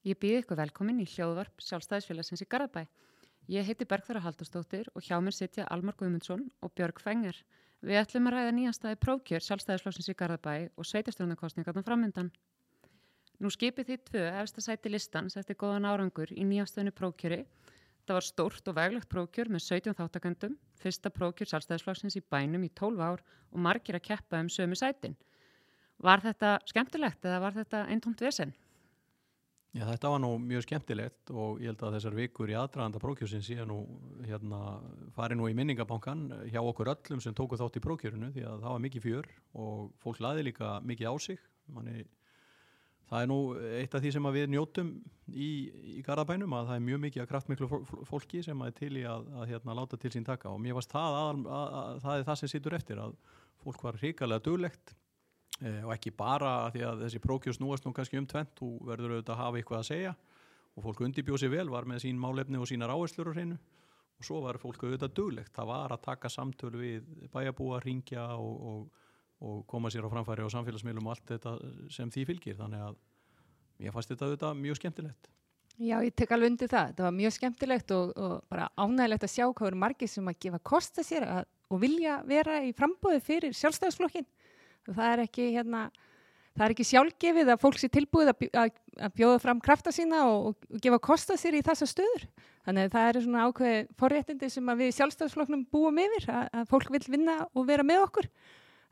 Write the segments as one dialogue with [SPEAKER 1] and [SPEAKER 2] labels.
[SPEAKER 1] Ég býði ykkur velkomin í hljóðvarp sjálfstæðisfélagsins í Garðabæ. Ég heiti Bergþóra Haldurstóttir og hjá mér sitja Almar Guðmundsson og Björg Fenger. Við ætlum að ræða nýjanstæði prókjör sjálfstæðisflokksins í Garðabæ og sveitarstjórnarkostningarnum framöndan. Nú skipið því tvö efsta sæti listans eftir góðan árangur í nýjastöðinu prókjöri. Það var stórt og veglegt prókjör með 17 þáttakendum, fyrsta prókjör sjálfstæðisflokksins í bænum í 12 ár og margir að keppa um sömu sætin. Var þetta skemmtilegt eða var þetta eintomt vesen?
[SPEAKER 2] Já, þetta var nú mjög skemmtilegt og ég held að þessar vikur í aðdraganda prókjörsin síðan nú hérna fari nú í minningabankan hjá okkur öllum sem tóku þátt í prókjörinu því að það var mikið fjör og fólk laði líka mikið á sig. Manni, það er nú eitt af því sem við njótum í, í Garabænum að það er mjög mikið að kraftmiklu fólki sem er til í að, að hérna, láta til sín taka og mér varst það að, að, það er það sem sittur eftir að fólk var hrikalega duglegt eh, og ekki bara því að þessi prókjós núast nú kannski um tvent, þú verður auðvitað að hafa eitthvað að segja. Og fólk undibjóð sér vel, var með sín málefni og sínar áherslur á hreinu. Og svo var fólk auðvitað duglegt, það var að taka samtölu við bæjabúa, ringja og, og, og koma sér á framfæri og samfélagsmiðlum og allt þetta sem því fylgir, þannig að ég fannst þetta auðvitað mjög skemmtilegt.
[SPEAKER 3] Já, ég tek alveg undir það. Þetta var mjög skemmtilegt og, og bara ánægilegt að sjá hvað eru margir sem að gefa kosta sér að, og vilja vera í frambóði fyrir sjálfstæðisflokkin það er ekki hérna það er ekki sjálfgefið að fólk sé tilbúið að, bjóða fram krafta sína og, og gefa kosta sér í þessa stöður. Þannig að það er svona ákveði forréttindi sem við sjálfstæðsflokknum búum yfir að, að fólk vil vinna og vera með okkur.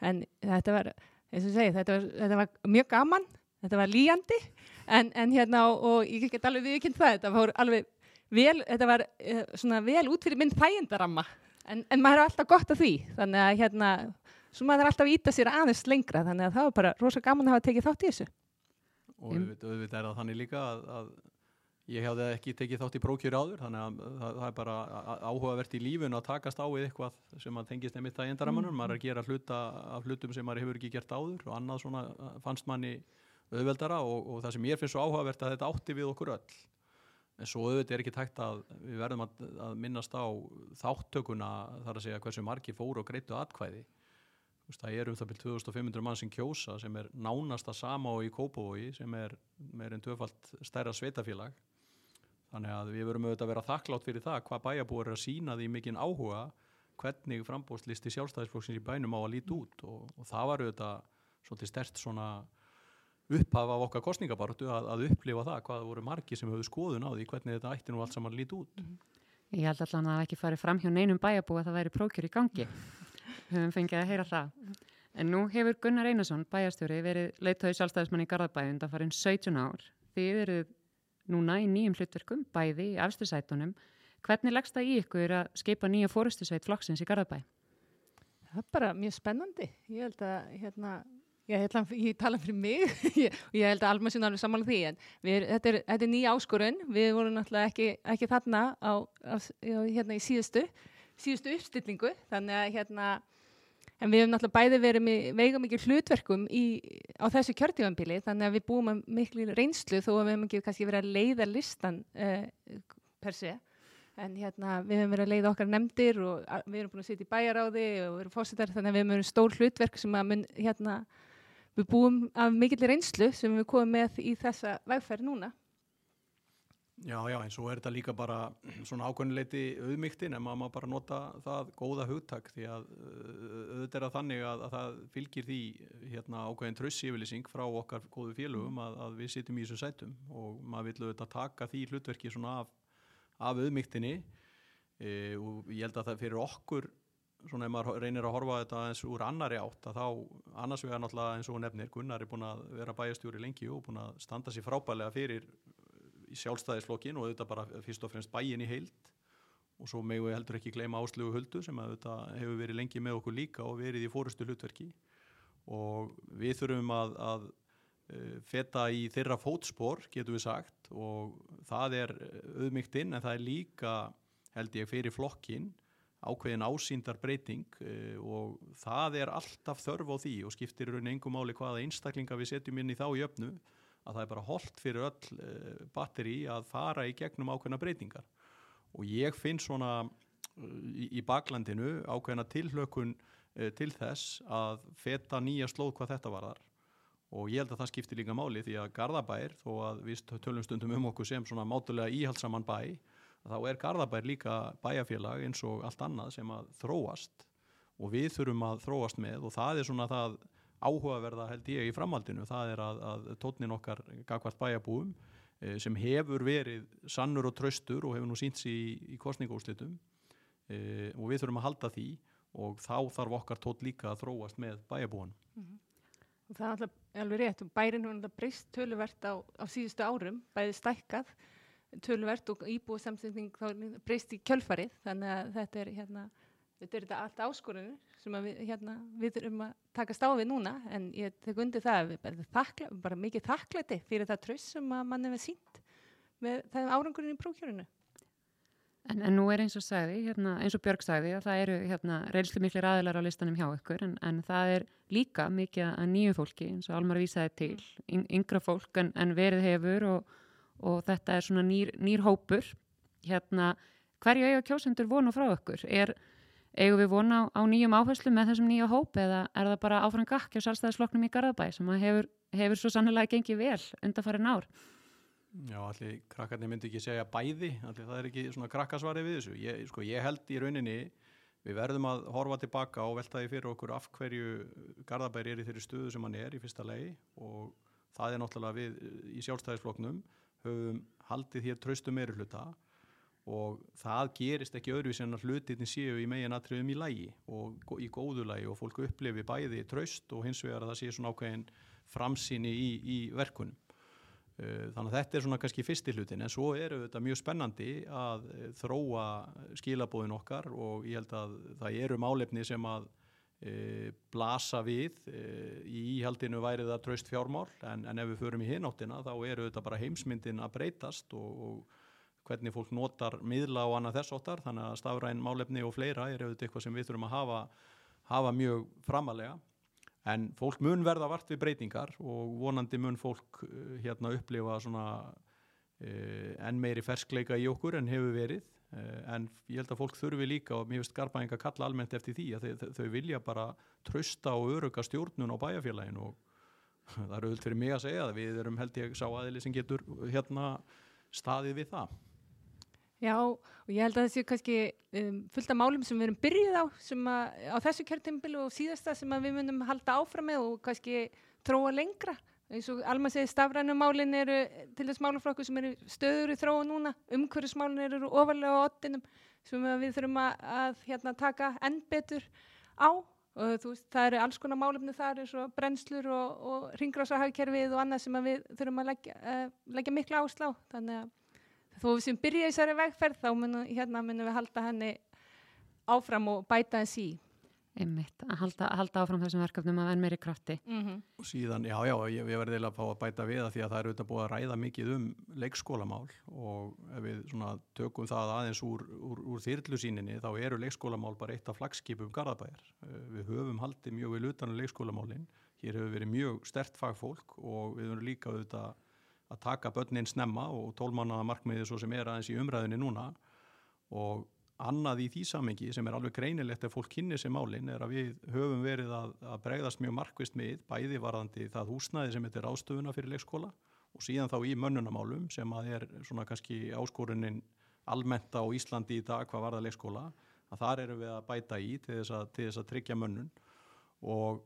[SPEAKER 3] En þetta var, segi, þetta var, þetta var mjög gaman þetta var líjandi en, en hérna og, ég get alveg viðkynnt það þetta var alveg vel þetta var uh, svona vel út fyrir minn þægindaramma. En, en maður er alltaf gott af því. Þannig að hérna svo maður er alltaf að íta sér aðeins lengra þannig að það var bara rosa gaman að hafa tekið þátt í þessu.
[SPEAKER 2] Og auðvitað er það þannig líka að, að ég hefði ekki tekið þátt í prókjöru áður þannig að það, það er bara áhugavert í lífun að takast á við eitthvað sem maður tengist nefnitt það í endaramannum, mm. maður er að gera hluta af hlutum sem maður hefur ekki gert áður og annað svona fannst manni auðveldara og, og það sem ég finnst svo áhugavert að þetta átti við okkur öll. En svo auðvitað er ekki tækt að við verðum að, að minnast á þáttökuna þar að segja hversu margi fóru og greitu atkvæði það er um það byrjum 2500 mann sem kjósa sem er nánasta sama og í Kópavogi sem er meirinn tvöfalt stærra sveitafélag þannig að við verum auðvitað að vera þakklátt fyrir það hvað bæjabúar er að sína því mikinn áhuga hvernig frambóðslisti sjálfstæðisflokksins í bænum á að líti út. Og, og það var auðvitað svolítið stert svona upphafa af okkar kostningabartu að, að upplifa það hvað voru margi sem höfðu skoðun á því hvernig þetta ætti nú allt saman líti út.
[SPEAKER 1] Ég held allan að það ekki fari fram hjá neinum bæjabú að það væri prókjur í gangi höfum fengið að heyra það. En nú hefur Gunnar Einarsson, bæjastjóri, verið leittóði sjálfstæðismann í Garðabæðund að fara inn 17 ár. Þið eru núna í nýjum hlutverkum, bæði í afstursætunum. Hvernig leggst það í ykkur að skeipa nýja fórustusveit flokksins í Garðabæ?
[SPEAKER 3] Það er bara mjög spennandi. Ég held að, hérna, ég, held að ég tala fyrir mig og ég held að alveg sinna alveg samanlega því. Við, þetta, er, er nýja áskorun. Við vorum náttúrulega ekki, ekki þarna á, á, hérna í síðustu, síðustu uppstillingu. Þannig að hérna En við hefum náttúrulega bæði verið með veiga mikið hlutverkum í, á þessu kjörtífanbili þannig að við búum að miklu reynslu þó að við hefum ekki kannski verið að leiða listan uh, per se. En hérna við hefum verið að leiða okkar nefndir og við erum búin að sitja í bæjaráði og við erum fórsetar þannig að við hefum verið stór hlutverk sem að mun, hérna, við búum af mikill reynslu sem við komum með í þessa vegferð núna.
[SPEAKER 2] Já, já, en svo er þetta líka bara svona ákveðinleiti auðmygtin en maður bara nota það góða hugtak því að auðvitað er að þannig að, að það fylgir því hérna ákveðin trössífylýsing frá okkar góðu félögum að, að við sittum í þessu sætum og maður vil auðvitað taka því hlutverki svona af, af auðmygtinni e, og ég held að það fyrir okkur svona ef maður reynir að horfa þetta eins úr annari átt að þá annars vegar náttúrulega eins og nefnir Gunnar er búin að vera bæjastjóri lengi og búin að standa sér frábælega fyrir sjálfstæðisflokkin og auðvitað bara fyrst og fremst bæin í heild. Og svo megum við heldur ekki gleyma áslögu höldu sem hefur verið lengi með okkur líka og verið í fórustu hlutverki og við þurfum að, að uh, feta í þeirra fótspor getur við sagt og það er auðmygtinn en það er líka held ég fyrir flokkin ákveðin ásýndar breyting uh, og það er alltaf þörf á því og skiptir raun engum máli hvaða einstaklinga við setjum inn í þá jöfnu að það er bara holdt fyrir öll uh, batteri að fara í gegnum ákveðna breytingar. Og ég finn svona uh, í, baklandinu ákveðna tilhlökun uh, til þess að feta nýja slóð hvað þetta var þar og ég held að það skiptir líka máli því að Garðabær, þó að við tölum stundum um okkur sem svona mátulega íhaldsaman bæ, þá er Garðabær líka bæjarfélag eins og allt annað sem að þróast. Og við þurfum að þróast með og það er svona það áhugaverða held ég í framhaldinu, það er að, að tótnin okkar gagvart bæjarbúum e, sem hefur verið sannur og tröstur og hefur nú sínt sér í, í kostningúslitum e, og við þurfum að halda því og þá þarf okkar tótt líka að þróast með bæjarbúan. Mm -hmm.
[SPEAKER 3] Það er alveg rétt og bærin hefur alltaf breyst töluvert á, á síðustu árum, bæði stækkað töluvert og íbúið samsending breyst í kjölfarið þannig að þetta er hérna þetta er þetta allt áskorunir sem við, hérna, við erum að taka stáfið núna en ég tek undir það að við bara, þakla, bara mikið þakklæti fyrir það tröss sem að mann hefur sínt með það árangurinn í prókjörunu
[SPEAKER 1] en, en nú er eins og sagði, hérna, eins og Björg sagði að það eru hérna, reynslu miklu ræðilar á listanum hjá ykkur en, en það er líka mikið að nýju fólki eins og Almar vísaði til, mm. yngra fólk en, en verið hefur og og þetta er svona nýr, nýr hópur hérna, hverju eiga kjósendur vonu frá okkur? Er, eigum við vona á, á nýjum áherslu með þessum nýja hóp eða er það bara áfram gakk á sjálfstæðisflokknum í Garðabæ sem hefur, hefur svo sannlega gengið vel undan farin ár?
[SPEAKER 2] Já, allir krakkarnir myndi ekki segja bæði, allir það er ekki svona krakkasvari við þessu. Ég, sko, ég held í rauninni við verðum að horfa tilbaka og velta því fyrir okkur af hverju Garðabæri er í þeirri stuðu sem hann er í fyrsta lei og það er náttúrulega við í sjálfstæðisflokknum höfum haldið hér tröstu meiri hluta og það gerist ekki öðruvis en að hlutinni séu í megin atriðum í lægi og í góðu lægi og fólk upplefi bæði tröst og hins vegar að það sé svona ákveðin framsýni í, í verkunum. Uh, þannig að þetta er svona kannski fyrsti hlutin en svo eru þetta mjög spennandi að þróa skilabóðin okkar og ég held að það eru málefni sem að e, blasa við e, í íhaldinu væri það traust fjármál en, en ef við förum í hináttina þá eru þetta bara heimsmyndin að breytast og, og hvernig fólk notar miðla og annað þess óttar þannig að stafræn málefni og fleira er auðvitað eitthvað sem við þurfum að hafa, hafa mjög framalega en fólk mun verða vart við breytingar og vonandi mun fólk e, hérna upplifa svona e, enn meiri ferskleika í okkur en hefur verið. Eh, en ég held að fólk þurfi líka og mér finnst Garbaðing að kalla almennt eftir því að þau, þau vilja bara trösta og öruga stjórnun á bæjarfélagin og það eru öll fyrir mig að segja að við erum held ég sá aðili sem getur hérna staðið við það
[SPEAKER 3] Já og ég held að það séu kannski um, fullt af málum sem við erum byrjuð á að á þessu kjörtimbilu og síðasta sem við munum halda áfram með og kannski tróa lengra. Eins og Alma segir stafrænumálin eru til þess málaflokku sem eru stöður í þróu núna, umhverfismálin eru ofalega á ottinum sem við þurfum að, að hérna, taka enn betur á. Og þú veist það eru alls konar málefni þar eins og brennslur og, og ringrásahagkerfið og annað sem við þurfum að leggja, uh, leggja miklu áslá þannig að þó við sem byrja í þessari vegferð þá munum hérna, við halda henni áfram og bæta þess í
[SPEAKER 1] einmitt, að halda, halda áfram þessum verkefnum að enn meiri krafti.
[SPEAKER 2] Mm -hmm. Og síðan, já, já, ég, ég verði að fá að bæta við að því að það eru auðvitað búið að ræða mikið um leikskólamál og ef við svona tökum það aðeins úr, úr, úr þyrlusíninni þá eru leikskólamál bara eitt af flagskipum Garðabæjar. Eh, við höfum haldið mjög vel utan á um leikskólamálinn, hér hefur verið mjög stert fagfólk og við höfum líka auðvitað að taka börnin snemma og tólmannaða markmiðið svo sem er aðeins í umræðinni núna. Og annað í því samengi sem er alveg greinilegt ef fólk kynni sér málinn er að við höfum verið að, að bregðast mjög markvist með bæði varðandi það húsnæði sem þetta er ástöfuna fyrir leikskóla og síðan þá í mönnunamálum sem að er svona kannski áskorunin almennt á Íslandi í dag hvað varða leikskóla að þar eru við að bæta í til þess að, til þess að tryggja mönnun. Og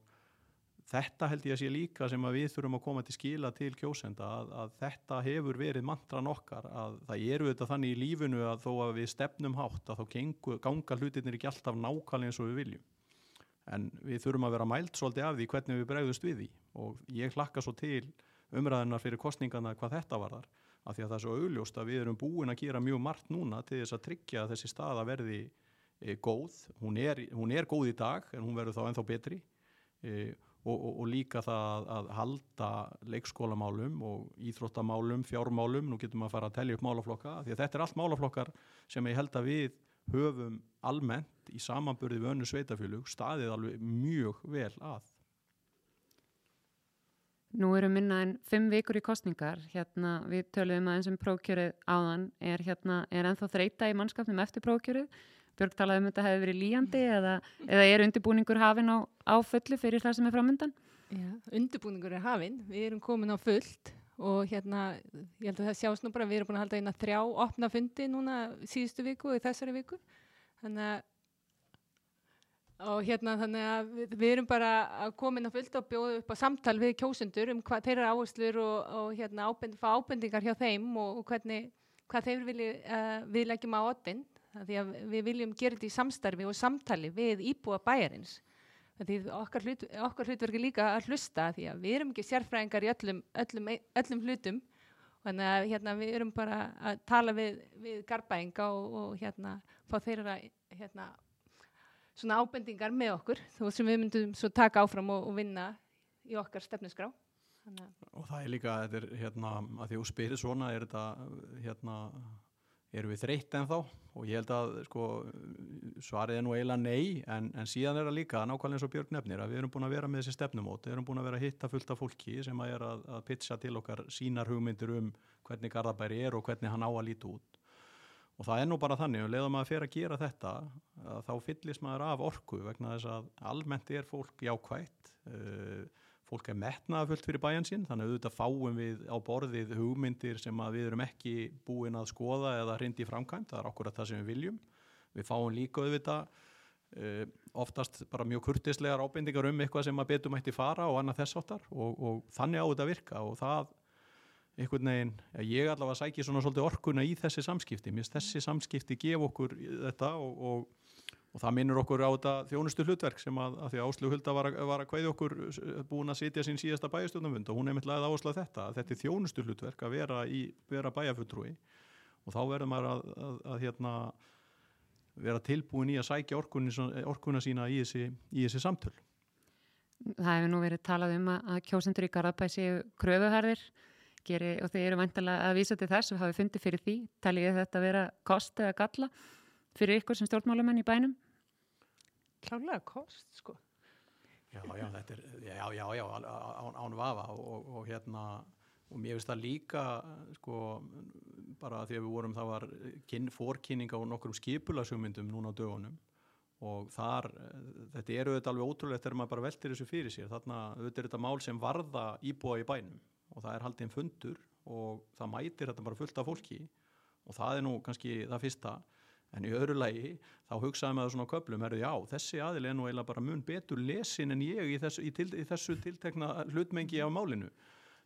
[SPEAKER 2] þetta held ég að sé líka sem að við þurfum að koma til skila til kjósenda að, að þetta hefur verið mantran okkar að það eru þetta þannig í lífinu að þó að við stefnum hátt að þá gengu, ganga hlutinir ekki alltaf nákvæmlega eins og við viljum. En við þurfum að vera mælt svolítið af því hvernig við bregðust við því. Og ég hlakka svo til umræðinar fyrir kostningana hvað þetta varðar af því að það er svo augljóst að við erum búin að gera mjög margt núna til þess að tryggja að þessi staða verði e, góð, hún er, hún er góð í dag en hún verður þá ennþá betri. E, og, og, og líka það að halda leikskólamálum og íþróttamálum, fjármálum, nú getum við að fara að tellja upp málaflokka, því að þetta er allt málaflokkar sem ég held að við höfum almennt í samanburði við önnu sveitafjölug staðið alveg mjög vel að.
[SPEAKER 1] Nú eru minna en fimm vikur í kostningar, hérna við töluðum að eins og prókjörið áðan. Er, hérna, er ennþá þreita í mannskapnum eftir prókjörið Björg talaði um þetta hefði verið líjandi eða, eða er undirbúningur hafin á, á fullu fyrir það sem er framöndan?
[SPEAKER 3] Já, undirbúningur er hafinn, við erum komin á fullt og hérna, ég held að það sjást nú bara, við erum búin að halda eina þrjá opna fundi núna síðustu viku og í þessari viku, þannig að og hérna þannig að við, við erum bara að komin á fullt og bjóða upp á samtal við kjósundur um hvað þeirra áherslur og, og hérna ábend, fá ábendingar hjá þeim og, og hvernig, hvað þeir vilja uh, við leggjum á oddin, því að við viljum gera þetta í samstarfi og samtali við íbúa bæjarins. Því okkar, hlut, okkar hlutverki líka að hlusta því að við erum ekki sérfræðingar í öllum, öllum, öllum hlutum. Þannig að hérna, við erum bara að tala við, við garbæinga og, og hérna fá þeirra hérna, svona ábendingar með okkur þú sem við myndum svo taka áfram og, og vinna í okkar stefnusgrá
[SPEAKER 2] og það er líka, þetta er hérna að því að spyrir svona er þetta hérna erum við þreytt en þá og ég held að sko, svarið er nú eiginlega nei en, en síðan er það líka nákvæmlega eins og Björg nefnir að við erum búin að vera með þessi stefnumót við erum búin að vera að hitta fullt af fólki sem að er að, að pitcha til okkar sínar hugmyndir um hvernig Garðabæri er og hvernig hann á að líti út. Og það er nú bara þannig, og leiðum að fyrir að gera þetta að þá fyllist maður af orku vegna þess að almennt er fólk jákvægt uh, fólk er metnaðafullt fyrir bæjan sín þannig að auðvitað fáum við á borðið hugmyndir sem við erum ekki búin að skoða eða hrindi í framkvæmt, það er okkur að það sem við viljum. Við fáum líka auðvitað uh, oftast bara mjög kurtislegar ábendingar um eitthvað sem að betum ætti fara og annað þess áttar og, og þannig á þetta virka og það einhvern veginn, ég allavega sækir svona svolítið orkuna í þessi samskipti, mér finnst þessi samskipti gef okkur þetta og, og og það minnur okkur á þetta þjónustu hlutverk sem að, að því að Áslu Hulda var að, var að hvaði okkur búin að sitja sín síðasta bæjastjónumvund og hún er mittlega að ásla þetta að þetta er þjónustu hlutverk að vera, vera bæjafutrúi og þá verður maður að, að, að hérna, vera tilbúin í að sækja orkunni, orkunna sína í þessi, í þessi samtöl.
[SPEAKER 1] Það hefur nú verið talað um að kjósendur í Garabæ séu kröfuharðir. Geri, og þeir eru vantilega að vísa til þess og hafi fundið fyrir því, talið þetta að vera kost eða galla fyrir ykkur sem stjórnmálamenn í bænum?
[SPEAKER 3] Klálega kost, sko.
[SPEAKER 2] Já, já, þetta er, já, já, já, án, án vafa og, og, og hérna, og mér finnst það líka, sko, bara því að við vorum, það var kyn, fórkynning á nokkrum skipulagsugmyndum núna á dögunum og þar, þetta eru auðvitað alveg ótrúlegt þegar maður bara veltir þessu fyrir sér, þarna auðvitað er þetta mál sem varða íbúa í bænum og það er haldið en fundur og það mætir þetta bara fullt af fólki og það er nú kannski það fyrsta en í öðru lagi þá hugsaðum við að svona köplum er því á, þessi aðil er nú eiginlega bara mun betur lesin en ég í þessu, í til, í þessu tiltekna hlutmengi af málinu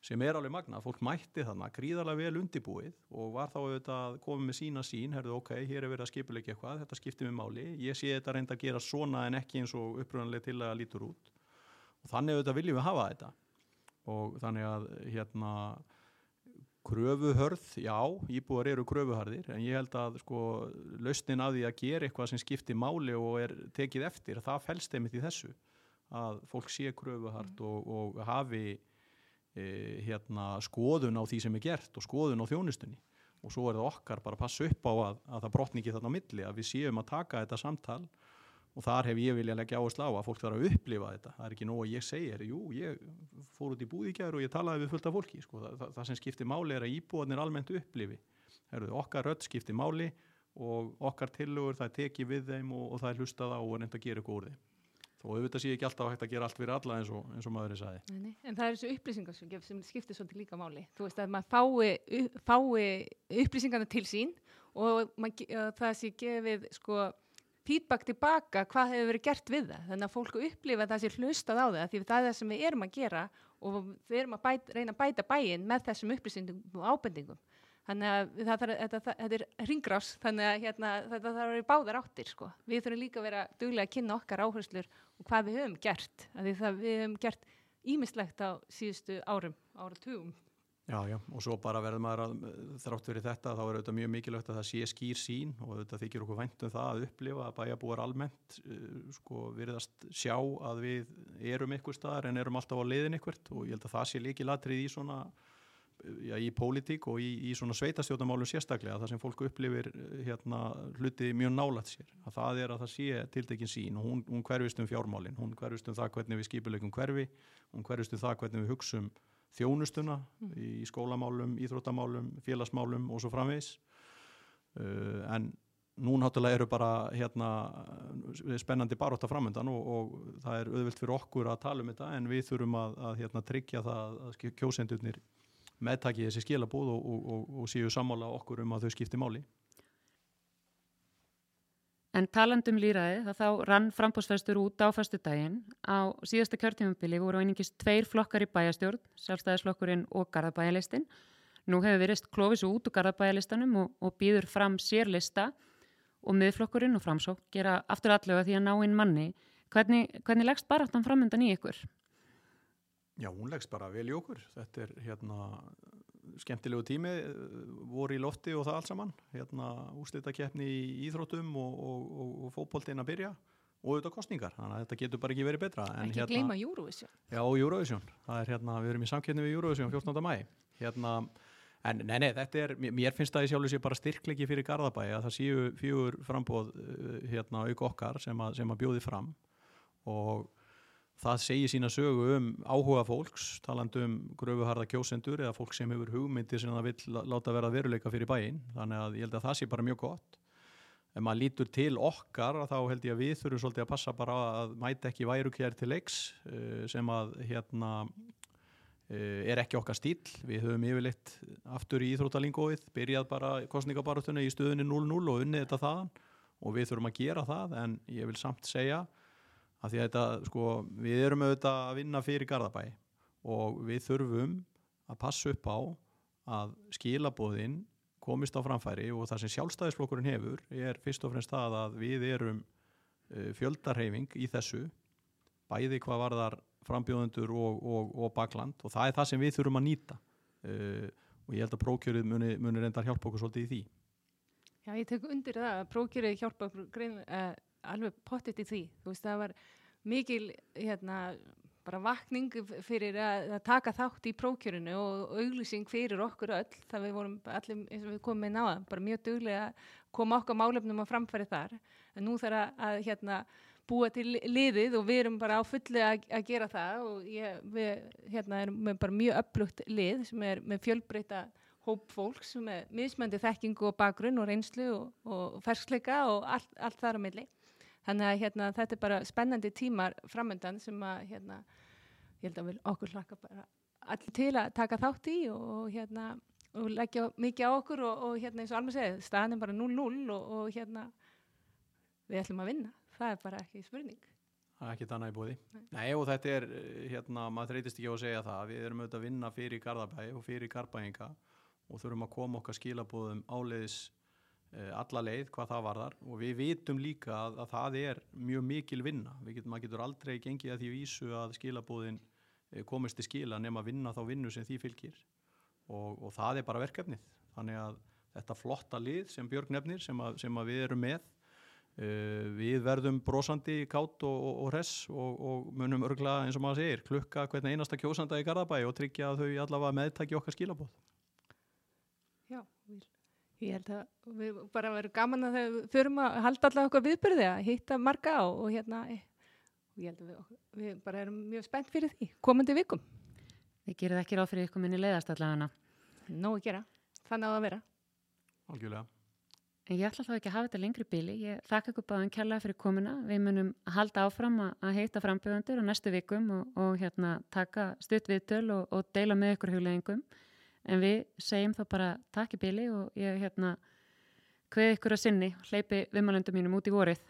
[SPEAKER 2] sem er alveg magna, fólk mætti þarna gríðarlega vel undibúið og var þá auðvitað komið með sína sín, herðu ok, hér er verið að skipulegja eitthvað, þetta skiptir með máli ég sé þetta reynda að gera svona en ekki eins og uppröðanlega til að lítur út. Og þannig auðvitað viljum við hafa þetta. Og þannig að hérna Kröfuhörð, já, íbúar eru kröfuharðir en ég held að sko lausnin að því að gera eitthvað sem skiptir máli og er tekið eftir, það fælst einmitt í þessu að fólk sé kröfuhard mm. og, og hafi e, hérna skoðun á því sem er gert og skoðun á þjónustunni og svo er það okkar bara að passa upp á að, að það brotni ekki þarna á milli, að við séum að taka þetta samtal og þar hef ég vilja leggja áherslu á að fólk þarf að upplifa þetta það er ekki nóg að ég segja, jú, ég fór út í búðíkjær og ég talaði við fullt af fólki sko. það, það, það sem skiptir máli er að íbúðanir almennt upplifi, Heru, okkar rödd skiptir máli og okkar tilugur það tekið við þeim og, og það er hlustað á og reynda að gera eitthvað úr þeim þó auðvitað sé ekki alltaf hægt að gera allt fyrir alla eins og, eins og maðurinn sagði.
[SPEAKER 3] En það er þessu upplýsingar sem, sem skiptir svolítið líka máli þú veist að maður fái, fái upplýsingarna til sín og maður, það sé gefið sko feedback tilbaka hvað hefur verið gert við það? Þannig að fólku upplifa það sér hlustað á það því það er það sem við erum að gera og við erum að bæta, reyna að bæta bæin með þessum upplýsingum og ábendingum. Þannig að það, það, þetta, er ringrás þannig að hérna, þetta þarf að vera báðar áttir sko. við þurfum líka að vera duglega að kynna okkar áherslur og hvað við höfum gert við höfum gert ímislegt á síðustu árum, áratugum
[SPEAKER 2] Já, já, og svo bara verður maður að þrátt fyrir þetta, þá er auðvitað mjög mikilvægt að það sé skýr sín og auðvitað þykir okkur væntum það að upplifa að bæjabúar almennt uh, sko virðast sjá að við erum ykkur staðar en erum alltaf á leiðin ykkurt og ég held að það sé líki latrið í svona, já, í pólitík og í, í svona sveitastjóðamálum sérstaklega, það sem fólk upplifir hérna hluti mjög nálat sér, að það er að það sé tiltekin sín og hún, hún hverfist um fjármálin, hún hverfist um það hvernig við skipuleikum hverfi, hún hverfist um það hvernig við hugsum þjónustuna mm. í skólamálum, íþróttamálum, félagsmálum og svo framvegs uh, en nú náttúrulega eru bara hérna, spennandi baróta framöndan og, og það er auðvilt fyrir okkur að tala um þetta en við þurfum að, að hérna, tryggja það að kjósendurnir meðtaki þessi skilabúð og, og, og séu sammála okkur um að þau skipti máli.
[SPEAKER 1] En talandum líraði það þá rann frambóðsfæstur út á fæstu daginn. Á síðasta kjörtífumbili voru einingist tveir flokkar í bæjastjórn, sjálfstæðisflokkurinn og Garðabæjalistin. Nú hefur verið klófis út úr Garðabæjalistanum og, og býður fram sérlista og miðflokkurinn og framsók gera aftur allega því að ná inn manni. Hvernig, hvernig leggst baráttan framöndan í ykkur?
[SPEAKER 2] Já, hún leggst bara vel í okkur. Þetta er hérna skemmtilegu tími eh, voru í lofti og það allt saman. Hérna úslita keppni í íþróttum og, og, og, og fókbóltinn að byrja og auðvitað kostningar, þannig að þetta getur bara ekki verið betra
[SPEAKER 3] en Ekki hérna, gleyma Eurovision.
[SPEAKER 2] Já, Eurovision, það er hérna, við erum í samkeppni við Eurovision 14. mæ hérna, en nei, nei, þetta er, mér finnst það í sjálf og sé bara styrklegi fyrir Garðabæi að það séu fjögur frambóð eh, hérna auk okkar sem að, sem að bjóði fram. Og það segir sína sögu um áhuga fólks, talandu um gröfuharða kjósendur eða fólk sem hefur hugmyndir sem það vil láta vera veruleika fyrir bæinn. Þannig að ég held að það sé bara mjög gott. Ef maður lítur til okkar þá held ég að við þurfum svolítið að passa bara að mæta ekki værukjær til leiks eh, sem að hérna eh, er ekki okkar stíl, við höfum yfirleitt aftur í Íþrótalingóið, byrjað bara kostningabarutunni í stöðunni 0-0 og unnið þetta þaðan og við þurfum að gera það en ég vil samt segja að því að þetta, sko, við erum auðvitað að vinna fyrir Garðabæ og við þurfum að passa upp á að skilabóðinn komist á framfæri og það sem sjálfstæðisflokkurinn hefur er fyrst og fremst það að við erum uh, fjöldarheyfing í þessu bæði hvað varðar frambjóðendur og, og, og bakland og það er það sem við þurfum að nýta. Uh, og ég held að prókjörið munir muni reyndar hjálpa okkur svolítið í því.
[SPEAKER 3] Já, ég tek undir það að prókjörið hjálpa okkur grein, uh, alveg pottit í því. Þú veist það var mikil hérna bara vakning fyrir að, að taka þátt í prókjörinu og auglýsing fyrir okkur öll það við vorum allir eins og við komum með náða bara mjög duglega að koma okkar málefnum að framfæri þar. En nú þarf að, að hérna búa til liðið og við erum bara á fulli að, að gera það og ég, við hérna erum með bara mjög upplugt lið sem er með fjölbreyta hóp fólks með mismöndi þekkingu og bakgrunn og reynslu og, og ferskleika og allt, allt þar á milli Þannig að hérna, þetta er bara spennandi tímar framöndan sem að hérna, ég held að við okkur hlaka bara allir til að taka þátt í og, hérna, og leggja mikið á okkur og, og hérna eins og alveg segið, staðin er bara 0-0 og, og hérna við ætlum að vinna. Það er bara ekki spurning.
[SPEAKER 2] Það er ekki þannig í búði. Nei. Nei og þetta er, hérna, maður þreytist ekki á að segja það. Við erum auðvitað að vinna fyrir Garðabæi og fyrir Garðbæinga og þurfum að koma okkar skilabóðum áleiðis Eh, alla leið hvað það varðar. Og við vitum líka að, að það er mjög mikil vinna, getum, maður getur aldrei gengið að því vísu að skilabóðin eh, komist til skila nema að vinna þá vinnu sem því fylgir. Og, og það er bara verkefnið, þannig að þetta flotta lið sem Björg nefnir sem, að, sem að við erum með uh, við verðum brosandi kátt og, og, og res og munum örgla eins og maður segir klukka hvernig einasta kjósanda í Garðabæi og tryggja að þau allavega meðtækja okkar skilabóð
[SPEAKER 3] Já, vil Ég held að við bara verðum gaman að þau förum að halda allavega okkur viðbyrði að hitta marga á og hérna eh, og ég held að við, við bara erum mjög spennt fyrir því, komandi vikum.
[SPEAKER 1] Við gerum ekki ráð fyrir ykkur minni leiðast allavega.
[SPEAKER 3] Nó að gera, þannig að það vera.
[SPEAKER 2] Algjörlega.
[SPEAKER 1] En ég ætla þá ekki að hafa þetta lengri bíli. Ég þakka ykkur báðan kærlega fyrir komuna. Við munum halda áfram að heita frambjöðandur á næstu vikum og, og hérna taka stutt viðtöl og, og deila með ykkur hugleggingum en við segjum þá bara takk í bíli og ég hérna hveð ykkur að sinni hleypi viðmælundum mínum út í vorið